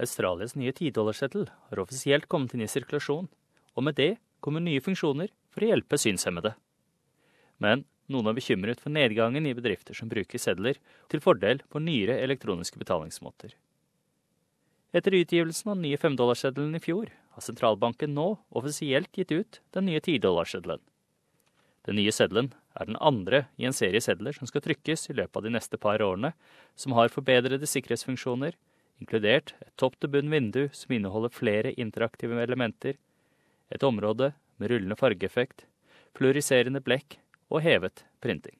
Australias nye tidollarseddel har offisielt kommet inn i sirkulasjon, og med det kommer nye funksjoner for å hjelpe synshemmede. Men noen er bekymret for nedgangen i bedrifter som bruker sedler til fordel for nyere elektroniske betalingsmåter. Etter utgivelsen av den nye femdollarseddelen i fjor har sentralbanken nå offisielt gitt ut den nye tidollarseddelen. Den nye seddelen er den andre i en serie sedler som skal trykkes i løpet av de neste par årene, som har forbedrede sikkerhetsfunksjoner, inkludert et topp-til-bunn vindu som inneholder flere interaktive elementer, et område med rullende fargeeffekt, fluoriserende blekk og hevet printing.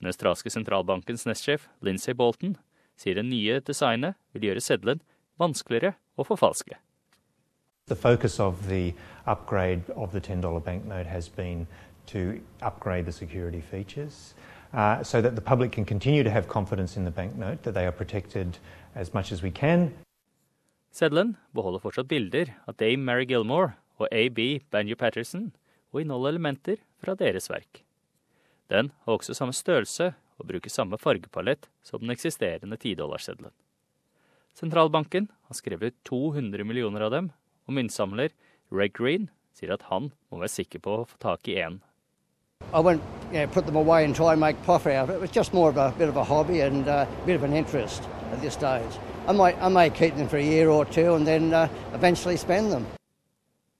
Den australske sentralbankens nestsjef Lindsay Bolton sier det nye designet vil gjøre seddelen vanskeligere å forfalske. The focus of the upgrade of the $10 banknote has been to upgrade the security features uh, so that the public can continue to have confidence in the banknote, that they are protected as much as we can. Seddelen beholder fortsatt bilder av Dame Mary Gilmore og AB Banjo Patterson, og inneholder elementer fra deres verk. Den har også samme størrelse og bruker samme fargepalett som den eksisterende tidollarseddelen. Sentralbanken har skrevet ut 200 millioner av dem, og myntsamler Reg Green sier at han må være sikker på å få tak i én. I won't you know, put them away and try and make profit out of it. It was just more of a bit of a hobby and uh, a bit of an interest at this stage. I might, I may keep them for a year or two and then uh, eventually spend them.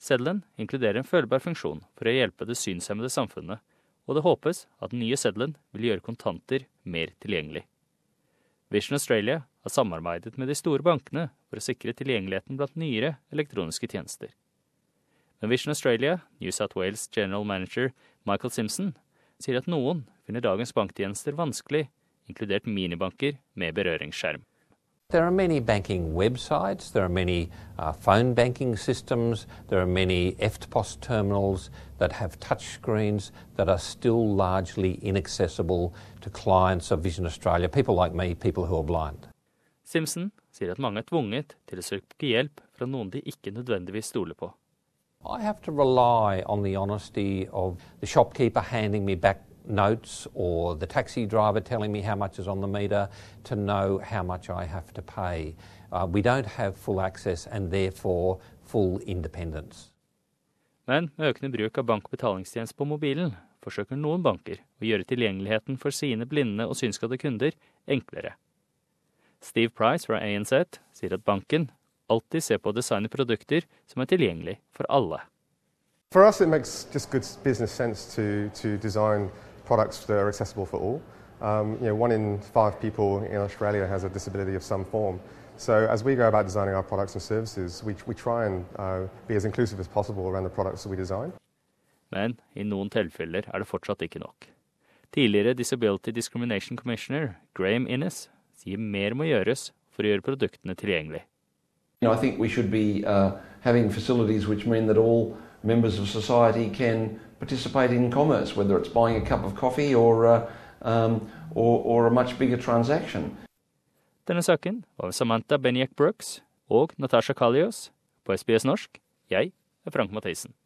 Seddelen inkluderer en følbar funksjon for å hjelpe det synshemmede samfunnet, og det håpes at den nye seddelen vil gjøre kontanter mer tilgjengelig. Vision Australia har samarbeidet med de store bankene for å sikre tilgjengeligheten blant nyere elektroniske tjenester. Men Vision Australia, New South Wales general manager Michael Simpson, sier at noen finner dagens banktjenester vanskelig, inkludert minibanker med berøringsskjerm. There are many banking websites, there are many uh, phone banking systems, there are many EFTPOS terminals that have touchscreens that are still largely inaccessible to clients of Vision Australia, people like me, people who are blind. Simpson sier at mange er tvunget til å søke hjelp fra noen de ikke nødvendigvis stoler på. I have to rely on the honesty of the shopkeeper handing me back notes or the taxi driver telling me how much is on the meter to know how much I have to pay. Uh, we don't have full access and therefore full independence. Men med økende bruk av bankbetalingstjeneste på mobilen forsøker noen banker å gjøre tilgjengeligheten for sine blinde og synskadde kunder enklere. Steve Price fra ANZ sier at banken alltid se på å designe produkter som er tilgjengelig for alle. For us, it makes just good business sense to, to design products that are accessible for all. Um, you know, one in five people in Australia has a disability of some form. So as we go about designing our products and services, we, we try and uh, be as inclusive as possible around the products that we design. Men i noen tilfeller er det fortsatt ikke nok. Tidligere Disability Discrimination Commissioner Graham Innes sier mer må gjøres for å gjøre produktene tilgjengelig. Know, I think we should be uh, having facilities which mean that all members of society can participate in commerce, whether it's buying a cup of coffee or, uh, um, or, or a much bigger transaction. Denne saken var Samantha Benjek Brooks og Natasha Kalios på SBS norsk. Jeg er Frank Mathisen.